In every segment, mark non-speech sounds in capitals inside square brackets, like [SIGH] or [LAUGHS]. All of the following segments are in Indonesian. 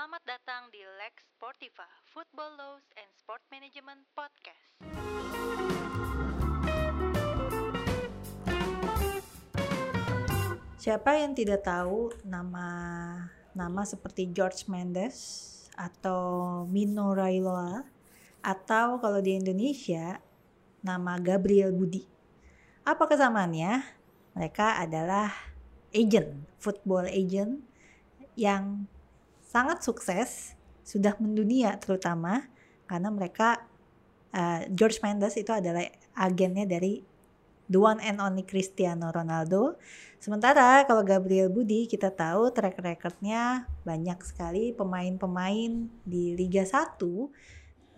Selamat datang di Lex Sportiva, Football Laws and Sport Management Podcast. Siapa yang tidak tahu nama nama seperti George Mendes atau Mino Raiola atau kalau di Indonesia nama Gabriel Budi. Apa kesamaannya? Mereka adalah agent, football agent yang sangat sukses, sudah mendunia terutama karena mereka uh, George Mendes itu adalah agennya dari the one and only Cristiano Ronaldo. Sementara kalau Gabriel Budi kita tahu track recordnya banyak sekali pemain-pemain di Liga 1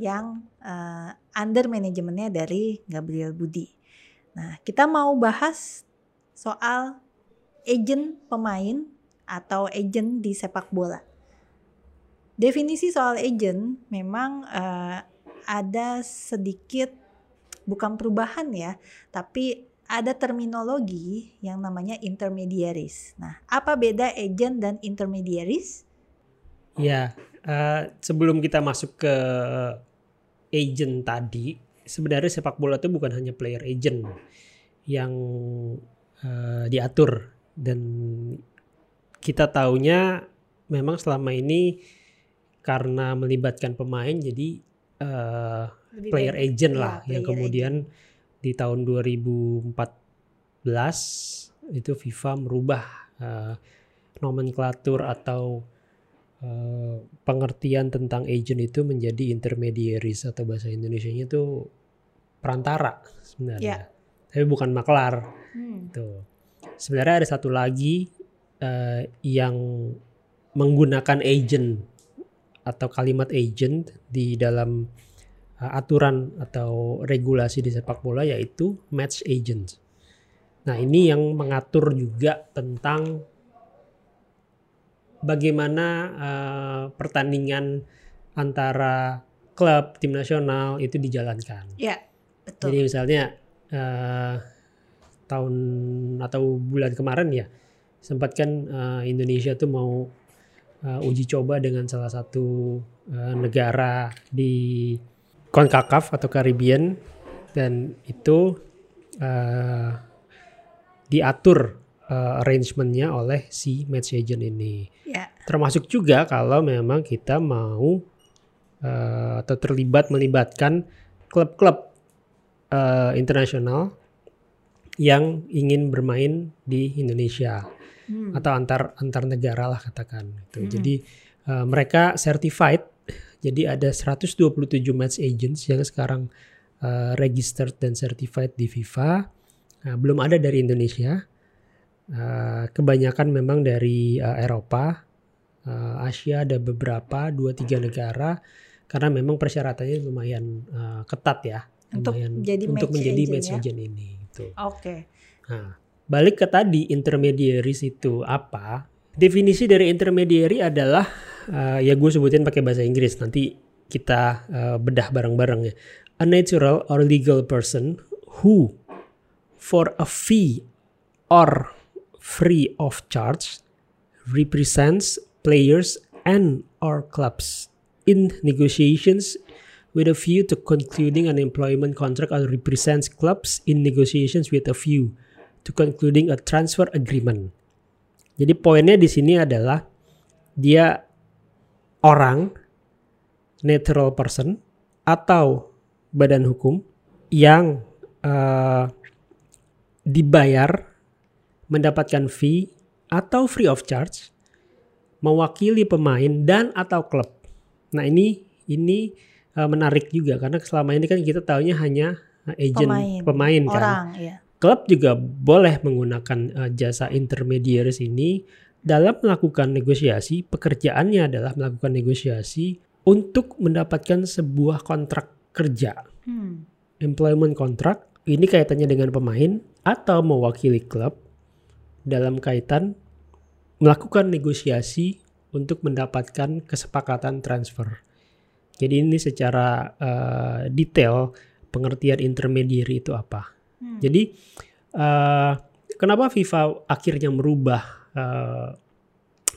yang uh, under manajemennya dari Gabriel Budi. Nah, kita mau bahas soal agent pemain atau agent di sepak bola. Definisi soal agent memang uh, ada sedikit bukan perubahan ya, tapi ada terminologi yang namanya intermediaries. Nah, apa beda agent dan intermediaries? Ya, uh, sebelum kita masuk ke agent tadi, sebenarnya sepak bola itu bukan hanya player agent yang uh, diatur dan kita taunya memang selama ini karena melibatkan pemain jadi uh, player baik. agent lah ya, yang kemudian agent. di tahun 2014 itu FIFA merubah uh, nomenklatur atau uh, pengertian tentang agent itu menjadi intermediaries atau bahasa Indonesia-nya itu perantara sebenarnya. Ya. Tapi bukan maklar. Hmm. Tuh. Sebenarnya ada satu lagi uh, yang menggunakan agent atau kalimat agent di dalam uh, aturan atau regulasi di sepak bola yaitu match agent. Nah, ini yang mengatur juga tentang bagaimana uh, pertandingan antara klub tim nasional itu dijalankan. Ya, betul. Jadi misalnya uh, tahun atau bulan kemarin ya sempat kan uh, Indonesia tuh mau uh, uji coba dengan salah satu uh, negara di CONCACAF atau Caribbean dan itu uh, diatur uh, arrangementnya oleh si match agent ini. Yeah. Termasuk juga kalau memang kita mau uh, atau terlibat melibatkan klub-klub uh, internasional yang ingin bermain di Indonesia hmm. atau antar antar negara lah katakan. Gitu. Hmm. Jadi uh, mereka certified jadi ada 127 match agents yang sekarang uh, registered dan certified di FIFA. Nah, belum ada dari Indonesia. Uh, kebanyakan memang dari uh, Eropa, uh, Asia ada beberapa dua tiga negara karena memang persyaratannya lumayan uh, ketat ya. Untuk lumayan, jadi untuk match menjadi agent match ya? agent ini. Gitu. Oke. Okay. Nah, balik ke tadi intermediaries itu apa? Definisi dari intermediary adalah uh, ya gue sebutin pakai bahasa Inggris nanti kita uh, bedah bareng-bareng ya. A natural or legal person who for a fee or free of charge represents players and or clubs in negotiations with a view to concluding an employment contract or represents clubs in negotiations with a view to concluding a transfer agreement. Jadi poinnya di sini adalah dia orang natural person atau badan hukum yang uh, dibayar mendapatkan fee atau free of charge mewakili pemain dan atau klub. Nah ini ini uh, menarik juga karena selama ini kan kita tahunya hanya agent pemain, pemain kan. Orang, ya. Klub juga boleh menggunakan uh, jasa intermediaries ini dalam melakukan negosiasi, pekerjaannya adalah melakukan negosiasi untuk mendapatkan sebuah kontrak kerja. Hmm. Employment contract ini kaitannya dengan pemain atau mewakili klub dalam kaitan melakukan negosiasi untuk mendapatkan kesepakatan transfer. Jadi ini secara uh, detail pengertian intermediary itu apa. Hmm. Jadi uh, kenapa FIFA akhirnya merubah uh,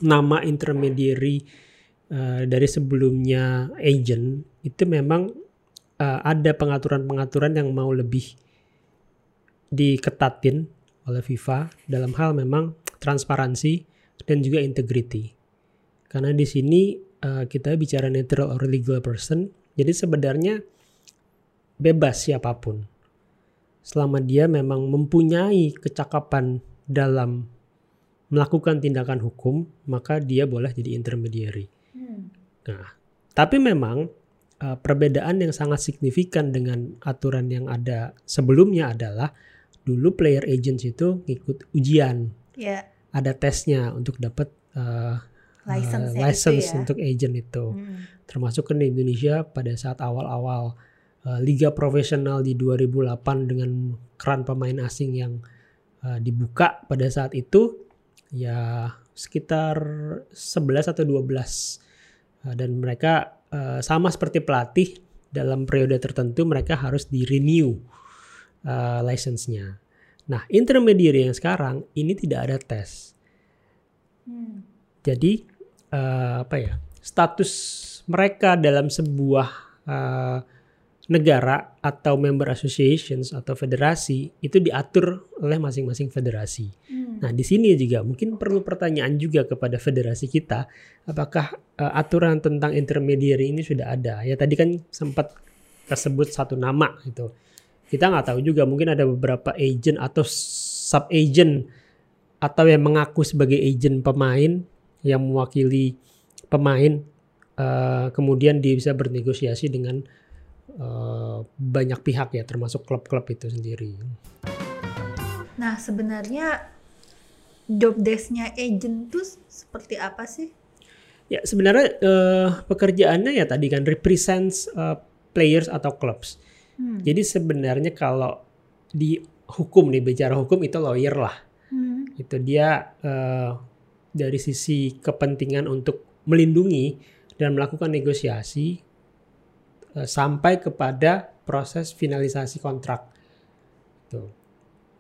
nama intermediary uh, dari sebelumnya agent itu memang uh, ada pengaturan-pengaturan yang mau lebih diketatin oleh FIFA dalam hal memang transparansi dan juga integrity. Karena di sini uh, kita bicara natural or legal person, jadi sebenarnya bebas siapa pun selama dia memang mempunyai kecakapan dalam melakukan tindakan hukum, maka dia boleh jadi intermediary. Hmm. Nah, tapi memang uh, perbedaan yang sangat signifikan dengan aturan yang ada sebelumnya adalah dulu player agents itu ngikut ujian. Yeah. Ada tesnya untuk dapat uh, license, uh, license ya? untuk agent itu. Hmm. Termasuk kan di Indonesia pada saat awal-awal uh, liga profesional di 2008 dengan keran pemain asing yang uh, dibuka pada saat itu ya sekitar 11 atau 12 uh, dan mereka uh, sama seperti pelatih dalam periode tertentu mereka harus di renew uh, license-nya. Nah, intermediary yang sekarang ini tidak ada tes. Hmm. Jadi uh, apa ya? Status mereka dalam sebuah uh, negara atau member associations atau federasi itu diatur oleh masing-masing federasi. Hmm. Nah, di sini juga mungkin perlu pertanyaan juga kepada federasi kita, apakah uh, aturan tentang intermediary ini sudah ada? Ya tadi kan sempat tersebut satu nama itu. Kita nggak tahu juga, mungkin ada beberapa agent atau sub agent atau yang mengaku sebagai agent pemain yang mewakili pemain, uh, kemudian dia bisa bernegosiasi dengan Eh, banyak pihak ya termasuk klub-klub itu sendiri. Nah sebenarnya job desknya agent tuh seperti apa sih? Ya sebenarnya uh, pekerjaannya ya tadi kan represents uh, players atau clubs. Hmm. Jadi sebenarnya kalau di hukum nih bicara hukum itu lawyer lah. Hmm. Itu dia uh, dari sisi kepentingan untuk melindungi dan melakukan negosiasi sampai kepada proses finalisasi kontrak. Tuh.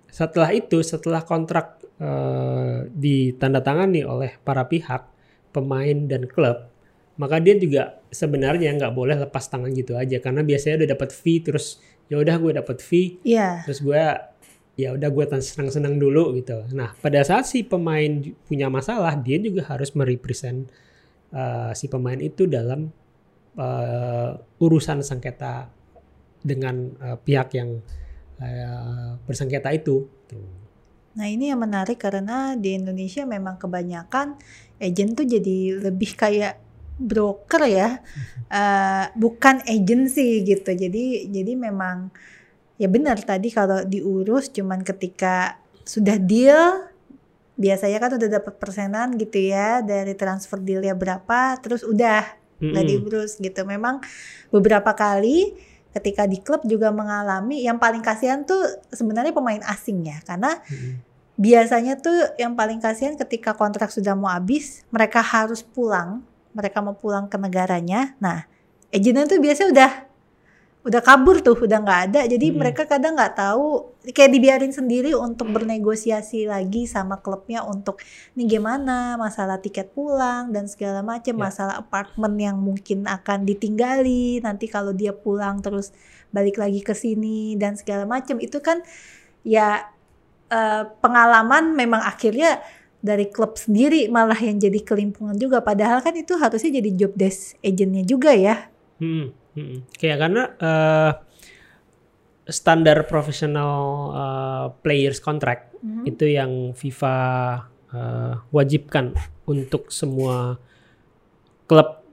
Setelah itu, setelah kontrak uh, ditandatangani oleh para pihak, pemain dan klub, maka dia juga sebenarnya nggak boleh lepas tangan gitu aja karena biasanya udah dapat fee terus ya udah gue dapat fee, yeah. terus gue ya udah gue senang-senang dulu gitu. Nah pada saat si pemain punya masalah, dia juga harus merepresent uh, si pemain itu dalam uh, urusan sengketa dengan uh, pihak yang uh, bersengketa itu. Nah ini yang menarik karena di Indonesia memang kebanyakan agent tuh jadi lebih kayak broker ya, uh, bukan agency gitu. Jadi jadi memang ya benar tadi kalau diurus cuman ketika sudah deal biasanya kan udah dapat persenan gitu ya dari transfer dealnya berapa terus udah nggak mm -hmm. diurus gitu. Memang beberapa kali ketika di klub juga mengalami yang paling kasihan tuh sebenarnya pemain asing ya karena mm -hmm. biasanya tuh yang paling kasihan ketika kontrak sudah mau habis mereka harus pulang mereka mau pulang ke negaranya nah agennya tuh biasanya udah udah kabur tuh udah nggak ada. Jadi hmm. mereka kadang nggak tahu kayak dibiarin sendiri untuk bernegosiasi lagi sama klubnya untuk ini gimana? Masalah tiket pulang dan segala macam yeah. masalah apartemen yang mungkin akan ditinggali nanti kalau dia pulang terus balik lagi ke sini dan segala macam itu kan ya uh, pengalaman memang akhirnya dari klub sendiri malah yang jadi kelimpungan juga. Padahal kan itu harusnya jadi job desk agentnya juga ya. Hmm Hmm. Kayak karena uh, standar profesional uh, players contract hmm. itu yang FIFA uh, wajibkan untuk semua klub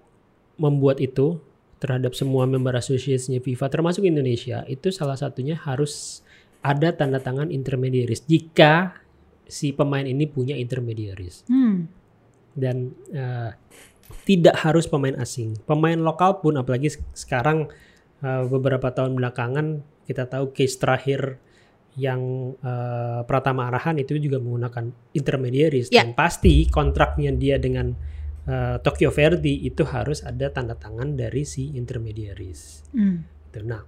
membuat itu terhadap semua member association FIFA termasuk Indonesia itu salah satunya harus ada tanda tangan intermediaries jika si pemain ini punya intermediaries hmm. dan uh, tidak harus pemain asing. Pemain lokal pun apalagi sekarang uh, beberapa tahun belakangan kita tahu case terakhir yang uh, Pratama Arahan itu juga menggunakan intermediaries yeah. dan pasti kontraknya dia dengan uh, Tokyo Verdy itu harus ada tanda tangan dari si intermediaries. Mm. Nah,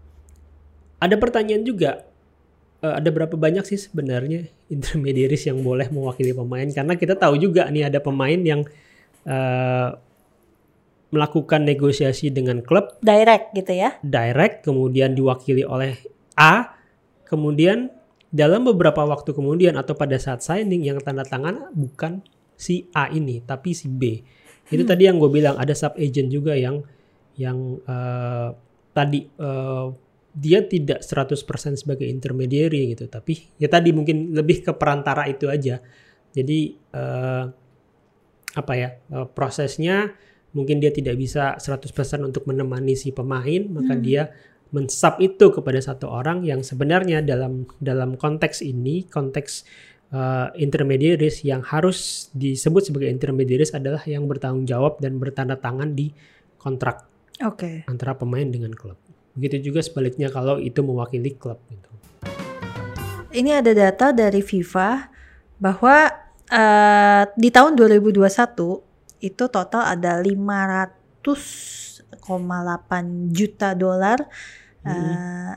ada pertanyaan juga uh, ada berapa banyak sih sebenarnya intermediaries yang boleh mewakili pemain karena kita tahu juga nih ada pemain yang uh, melakukan negosiasi dengan klub. Direct gitu ya. direct kemudian diwakili oleh A. Kemudian dalam beberapa waktu kemudian atau pada saat signing yang tanda tangan bukan si A ini tapi si B. Itu tadi yang gue bilang ada sub agent juga yang yang eh, tadi eh, dia tidak 100% sebagai intermediary gitu. Tapi ya tadi mungkin lebih ke perantara itu aja. Jadi eh, apa ya eh, prosesnya mungkin dia tidak bisa 100% untuk menemani si pemain maka dia mensub itu kepada satu orang yang sebenarnya dalam dalam konteks ini konteks uh, intermediaries yang harus disebut sebagai intermediaries adalah yang bertanggung jawab dan bertanda tangan di kontrak Oke. antara pemain dengan klub. Begitu juga sebaliknya kalau itu mewakili klub gitu. Ini ada data dari FIFA bahwa eh, di tahun 2021 itu total ada 500,8 juta dolar eh,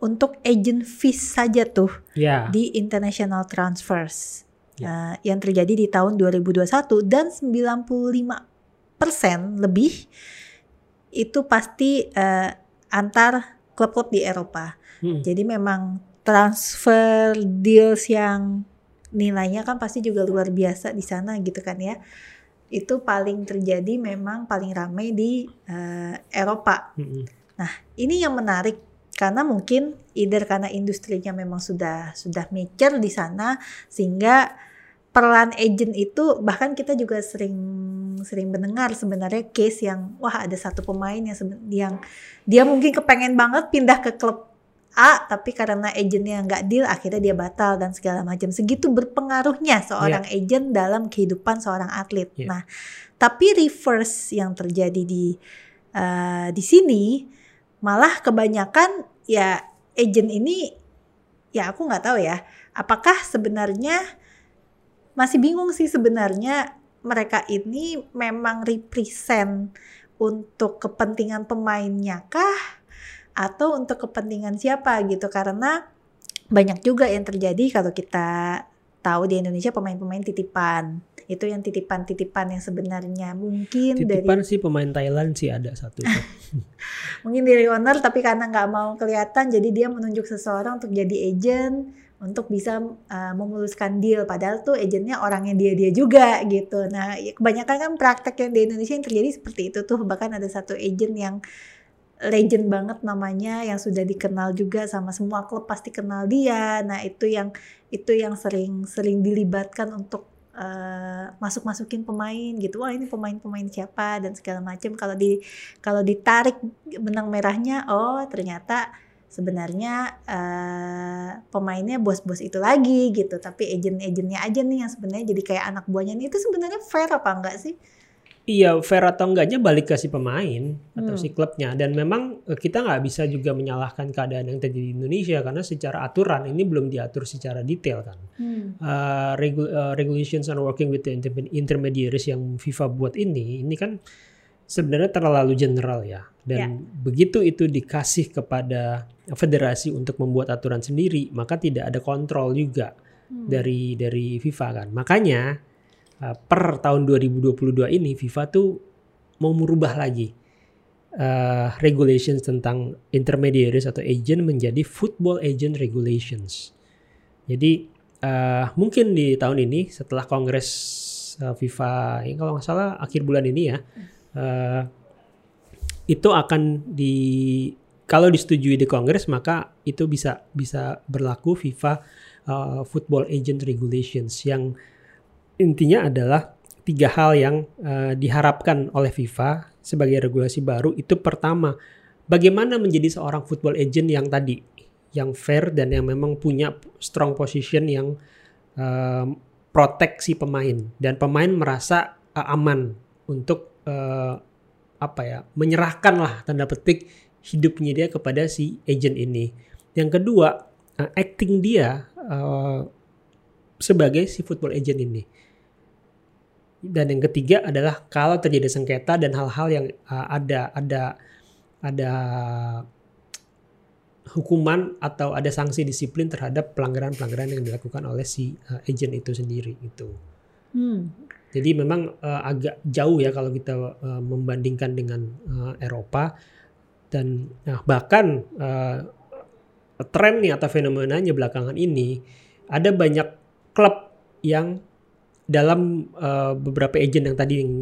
untuk agent fees saja tuh Ya, di international transfers Ya. eh, yang terjadi di tahun 2021 dan 95% lebih itu pasti eh, antar klub-klub di Eropa. Mm. Jadi memang transfer deals yang nilainya kan pasti juga luar biasa di sana gitu kan ya. Itu paling terjadi memang paling ramai di eh, Eropa. Mm-mm. Ini yang menarik karena mungkin either karena industrinya memang sudah sudah mature di sana sehingga peran agent itu bahkan kita juga sering sering mendengar sebenarnya case yang wah ada satu pemain yang yang dia mungkin kepengen banget pindah ke klub A tapi karena agentnya nggak deal akhirnya dia batal dan segala macam segitu berpengaruhnya seorang agent dalam kehidupan seorang atlet. Iya. Nah tapi reverse yang terjadi di eh, di sini malah kebanyakan ya agent ini ya aku nggak tahu ya apakah sebenarnya masih bingung sih sebenarnya mereka ini memang represent untuk kepentingan pemainnya kah atau untuk kepentingan siapa gitu. Karena banyak juga yang terjadi kalau kita tahu di Indonesia pemain-pemain titipan. Itu yang titipan-titipan yang sebenarnya. Mungkin dari Titipan sih pemain Thailand sih ada satu. [LAUGHS] mungkin dari owner tapi karena nggak mau kelihatan jadi dia menunjuk seseorang untuk jadi agent untuk bisa uh, memuluskan deal. Padahal tuh agentnya orangnya dia dia juga gitu. Nah ya kebanyakan kan praktek yang di Indonesia yang terjadi seperti itu tuh. Bahkan ada satu agent yang legend banget namanya yang sudah dikenal juga sama semua klub pasti kenal dia. Nah itu yang itu yang sering sering dilibatkan untuk uh, masuk-masukin pemain gitu. Wah ini pemain-pemain siapa dan segala macam kalau di kalau ditarik benang merahnya oh ternyata sebenarnya eh, pemainnya bos-bos itu lagi gitu. Tapi agent-agentnya aja nih yang sebenarnya jadi kayak anak buahnya nih. Itu sebenarnya fair apa enggak sih Iya, fair atau enggaknya balik ke si pemain atau Hmm. si klubnya. Dan memang eh, kita nggak bisa juga menyalahkan keadaan yang terjadi di Indonesia karena secara aturan ini belum diatur secara detail kan. Uh, regu- uh, regulations on working with the inter- intermediaries yang FIFA buat ini, ini kan sebenarnya terlalu general ya. Dan Ya. begitu itu dikasih kepada federasi untuk membuat aturan sendiri, maka tidak ada kontrol juga Hmm. dari dari FIFA kan. Makanya uh, per tahun 2022 ini FIFA tuh mau merubah lagi uh, regulations tentang intermediaries atau agent menjadi football agent regulations. Jadi uh, mungkin di tahun ini setelah kongres uh, FIFA ini kalau nggak salah akhir bulan ini ya uh, itu akan di kalau disetujui di kongres maka itu bisa bisa berlaku FIFA uh, football agent regulations yang intinya adalah tiga hal yang uh, diharapkan oleh FIFA sebagai regulasi baru itu pertama bagaimana menjadi seorang football agent yang tadi yang fair dan yang memang punya strong position yang um, proteksi pemain dan pemain merasa uh, aman untuk uh, apa ya menyerahkan lah tanda petik hidupnya dia kepada si agent ini. Yang kedua uh, acting dia uh, sebagai si football agent ini. Dan yang ketiga adalah kalau terjadi sengketa dan hal-hal yang uh, ada ada ada hukuman atau ada sanksi disiplin terhadap pelanggaran-pelanggaran yang dilakukan oleh si uh, agent itu sendiri itu. Hmm. Jadi memang uh, agak jauh ya kalau kita uh, membandingkan dengan uh, Eropa dan nah, bahkan uh, tren nih atau fenomenanya belakangan ini ada banyak klub yang dalam uh, beberapa agent yang tadi yang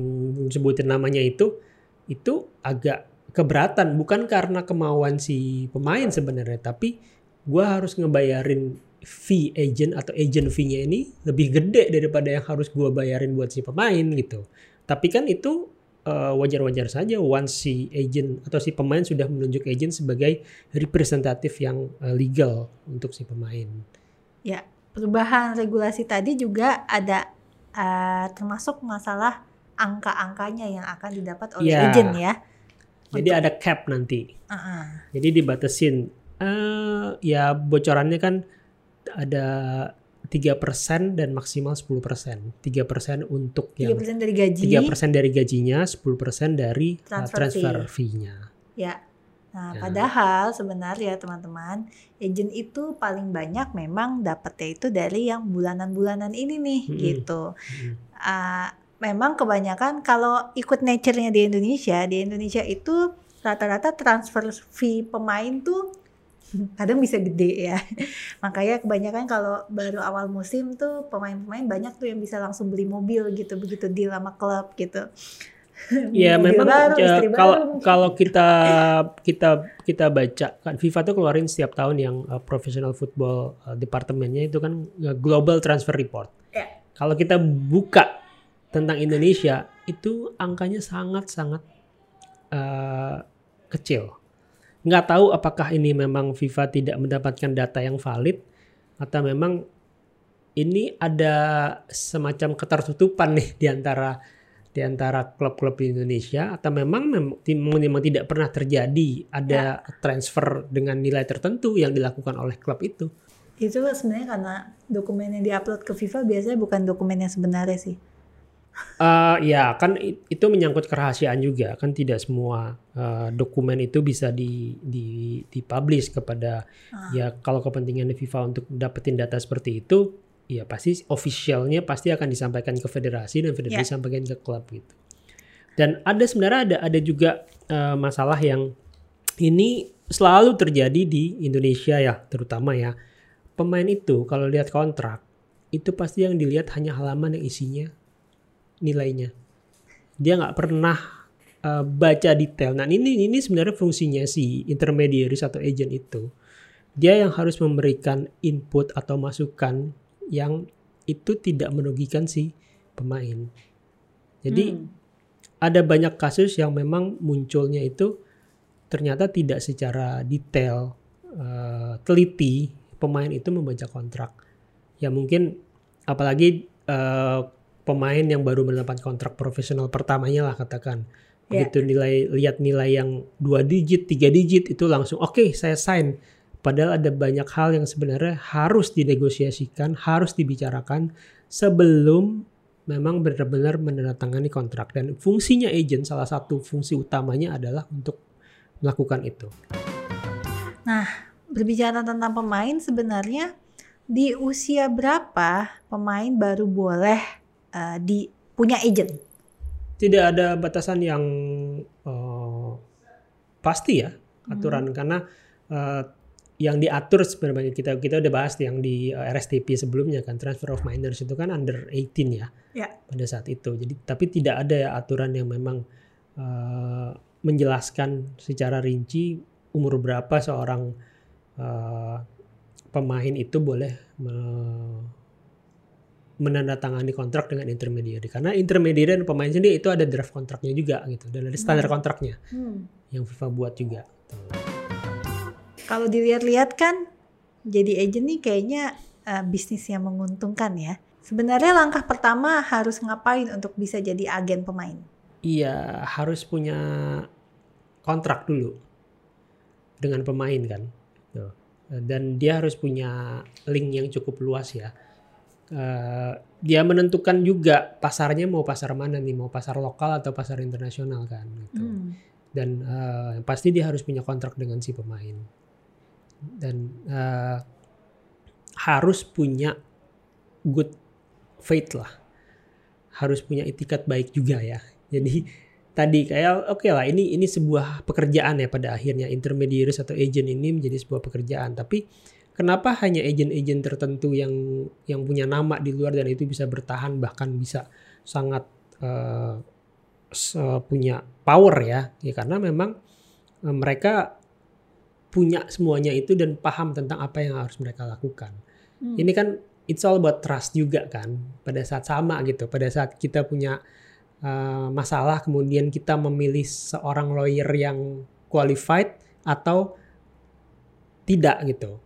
sebutin namanya itu itu agak keberatan. Bukan karena kemauan si pemain sebenarnya tapi gua harus ngebayarin fee agent atau agent fee-nya ini lebih gede daripada yang harus gua bayarin buat si pemain gitu. Tapi kan itu uh, wajar-wajar saja once si agent atau si pemain sudah menunjuk agent sebagai representatif yang uh, legal untuk si pemain. Ya, perubahan regulasi tadi juga ada uh, termasuk masalah angka-angkanya yang akan didapat oleh Ya. agent ya. jadi ada cap nanti Uh-uh. Jadi dibatasin eh ya bocorannya kan ada 3% dan maksimal 10%. 3% untuk Tiga yang persen dari gaji. 3% dari gajinya, 10% dari uh, Transfer transfer fee-nya. Ya. Nah, Ya. padahal sebenarnya teman-teman, agent itu paling banyak memang dapatnya itu dari yang bulanan-bulanan ini nih, Mm-mm. gitu. Mm. Ah, memang kebanyakan kalau ikut nature-nya di Indonesia, di Indonesia itu rata-rata transfer fee pemain tuh [LAUGHS] kadang bisa gede ya. [LAUGHS] Makanya kebanyakan kalau baru awal musim tuh pemain-pemain banyak tuh yang bisa langsung beli mobil gitu, begitu deal sama klub gitu. [LAUGHS] Ya Mobil memang baru, ya, istri kalau baru. [LAUGHS] kalau kita kita kita baca kan FIFA tuh keluarin setiap tahun yang uh, professional football uh, departemennya itu kan uh, global transfer report. Ya. Kalau kita buka tentang Indonesia itu angkanya sangat-sangat uh, kecil. Nggak tahu apakah ini memang FIFA tidak mendapatkan data yang valid atau memang ini ada semacam ketertutupan nih di antara di antara klub-klub di Indonesia atau memang memang tidak pernah terjadi ada transfer dengan nilai tertentu yang dilakukan oleh klub itu. Itu sebenarnya karena dokumen yang diupload ke FIFA biasanya bukan dokumen yang sebenarnya sih. Eh, ya kan itu menyangkut kerahasiaan juga kan tidak semua eh, dokumen itu bisa di di dipublish kepada Ah. ya kalau kepentingan FIFA untuk dapetin data seperti itu ya pasti officialnya pasti akan disampaikan ke federasi dan federasi Ya. sampaikan ke klub gitu. Dan ada sebenarnya ada ada juga eh, masalah yang ini selalu terjadi di Indonesia ya terutama ya pemain itu kalau lihat kontrak itu pasti yang dilihat hanya halaman yang isinya nilainya. Dia nggak pernah uh, baca detail. Nah ini ini sebenarnya fungsinya si intermediaries atau agent itu. Dia yang harus memberikan input atau masukan yang itu tidak merugikan si pemain. Jadi Hmm. ada banyak kasus yang memang munculnya itu ternyata tidak secara detail eh, teliti pemain itu membaca kontrak ya mungkin apalagi eh, pemain yang baru mendapat kontrak profesional pertamanya lah katakan Ya. begitu nilai lihat nilai yang dua digit tiga digit itu langsung oke saya sign padahal ada banyak hal yang sebenarnya harus dinegosiasikan harus dibicarakan sebelum memang benar-benar menandatangani kontrak dan fungsinya agent salah satu fungsi utamanya adalah untuk melakukan itu. Berbicara tentang pemain sebenarnya di usia berapa pemain baru boleh uh, di punya agent? Tidak ada batasan yang eh, pasti ya aturan karena eh, yang diatur sebenarnya kita kita udah bahas yang di eh, RSTP sebelumnya kan transfer of minors itu kan under 18 ya. Ya. Pada saat itu. Jadi tapi tidak ada ya aturan yang memang eh, menjelaskan secara rinci umur berapa seorang eh, pemain itu boleh me- menandatangani kontrak dengan intermediary karena intermediary dan pemain sendiri itu ada draft kontraknya juga gitu dan ada standar kontraknya Hmm. yang FIFA buat juga. Kalau dilihat-lihat kan jadi agent nih kayaknya uh, bisnis yang menguntungkan ya. Sebenarnya langkah pertama harus ngapain untuk bisa jadi agen pemain? Iya harus punya kontrak dulu dengan pemain kan. Dan dia harus punya link yang cukup luas ya. Eh, dia menentukan juga pasarnya mau pasar mana nih, mau pasar lokal atau pasar internasional kan. Gitu. Hmm. Dan yang pasti dia harus punya kontrak dengan si pemain. Dan eh, harus punya good faith lah. harus punya itikat baik juga ya. Jadi tadi kayak oke lah ini ini sebuah pekerjaan ya pada akhirnya intermediaries atau agent ini menjadi sebuah pekerjaan tapi kenapa hanya agent-agent tertentu yang yang punya nama di luar dan itu bisa bertahan bahkan bisa sangat uh, punya power ya ya karena memang uh, mereka punya semuanya itu dan paham tentang apa yang harus mereka lakukan. Hmm. ini kan it's all about trust juga kan pada saat sama gitu pada saat kita punya uh, masalah kemudian kita memilih seorang lawyer yang qualified atau tidak gitu.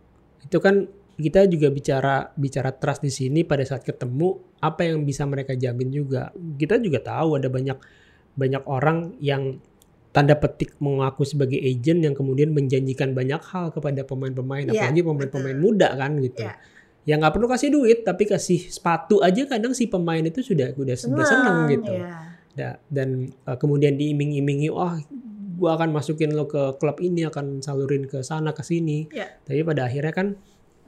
Itu kan kita juga bicara bicara trust di sini pada saat ketemu apa yang bisa mereka jamin juga. Kita juga tahu ada banyak banyak orang yang tanda petik mengaku sebagai agent yang kemudian menjanjikan banyak hal kepada pemain-pemain yeah, apalagi pemain-pemain muda kan gitu. Yeah ya nggak perlu kasih duit tapi kasih sepatu aja kadang si pemain itu sudah udah sudah seneng gitu. yeah. dan uh, kemudian diiming-imingi wah oh, gua akan masukin lo ke klub ini akan salurin ke sana ke sini. Yeah. tapi pada akhirnya kan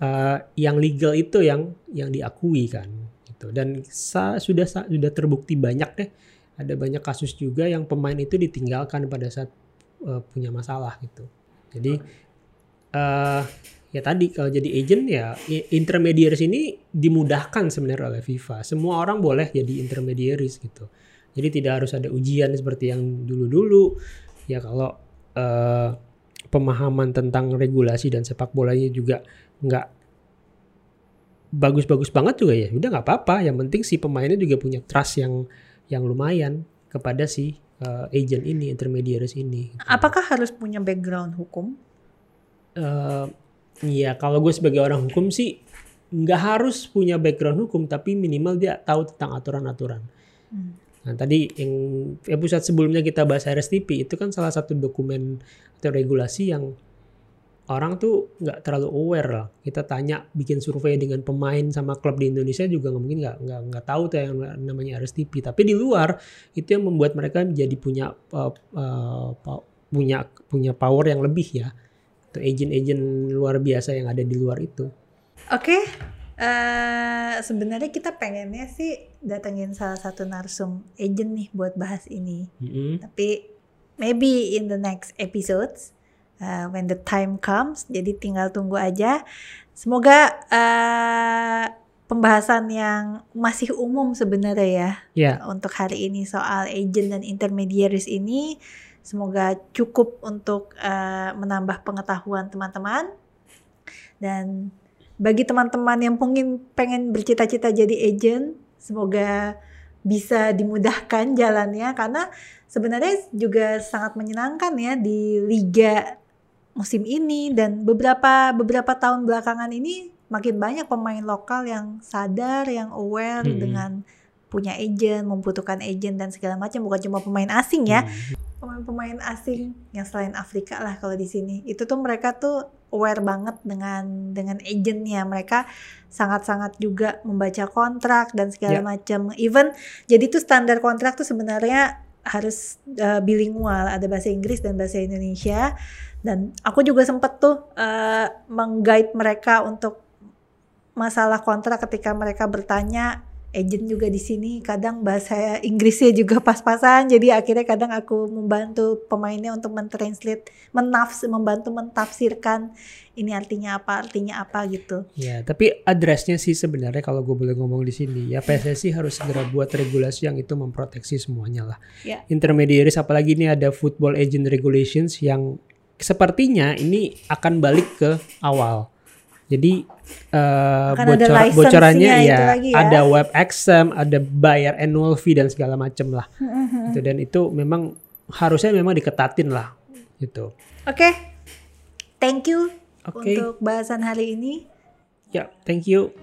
uh, yang legal itu yang yang diakui kan gitu. Dan sa, sudah sa, sudah terbukti banyak deh ada banyak kasus juga yang pemain itu ditinggalkan pada saat uh, punya masalah gitu jadi uh, ya tadi kalau jadi agent ya intermediaries ini dimudahkan sebenarnya oleh FIFA. Semua orang boleh jadi intermediaries gitu. Jadi tidak harus ada ujian seperti yang dulu-dulu. Ya kalau uh, pemahaman tentang regulasi dan sepak bolanya juga nggak bagus-bagus banget juga ya. Udah nggak apa-apa. Yang penting si pemainnya juga punya trust yang yang lumayan kepada si uh, agent ini, intermediaries ini. Gitu. Apakah harus punya background hukum? Uh, Iya, kalau gue sebagai orang hukum sih nggak harus punya background hukum, tapi minimal dia tahu tentang aturan-aturan. Hmm. Nah tadi yang episode sebelumnya kita bahas RSTP itu kan salah satu dokumen atau regulasi yang orang tuh nggak terlalu aware lah. Kita tanya bikin survei dengan pemain sama klub di Indonesia juga nggak mungkin nggak nggak nggak tahu tuh yang namanya RSTP. Tapi di luar itu yang membuat mereka menjadi punya uh, uh, punya punya power yang lebih ya atau agent-agent luar biasa yang ada di luar itu. Oke, okay. uh, eh, sebenarnya kita pengennya sih datengin salah satu narsum agent nih buat bahas ini. Mm -hmm. Tapi maybe in the next episodes uh, when the time comes. Jadi tinggal tunggu aja. Semoga uh, pembahasan yang masih umum sebenarnya ya yeah. untuk hari ini soal agent dan intermediaries ini Semoga cukup untuk uh, menambah pengetahuan teman-teman. Dan bagi teman-teman yang pengen pengen bercita-cita jadi agent, semoga bisa dimudahkan jalannya karena sebenarnya juga sangat menyenangkan ya di liga musim ini dan beberapa beberapa tahun belakangan ini makin banyak pemain lokal yang sadar, yang aware hmm. dengan punya agent, membutuhkan agent dan segala macam bukan cuma pemain asing ya. Pemain-pemain asing yang selain Afrika lah kalau di sini itu tuh mereka tuh aware banget dengan dengan agentnya mereka sangat-sangat juga membaca kontrak dan segala yeah. macam even jadi tuh standar kontrak tuh sebenarnya harus uh, bilingual. Ada bahasa Inggris dan bahasa Indonesia. Dan aku juga sempet tuh uh, mengguide mereka untuk masalah kontrak ketika mereka bertanya agent juga di sini. Kadang bahasa Inggrisnya juga pas-pasan jadi akhirnya kadang aku membantu pemainnya untuk mentranslate menafs membantu mentafsirkan ini artinya apa artinya apa gitu. Ya tapi addressnya sih sebenarnya kalau gue boleh ngomong di sini ya PSSI harus segera buat regulasi yang itu memproteksi semuanya lah. Ya. intermediaries apalagi ini ada football agent regulations yang sepertinya ini akan balik ke awal jadi uh, bocor, ada bocorannya ya, ya ada web exam, ada bayar annual fee dan segala macam lah. Mm-hmm. Gitu dan itu memang harusnya memang diketatin lah gitu. Oke. Okay. Thank you okay. untuk bahasan hari ini. Ya, yeah, thank you.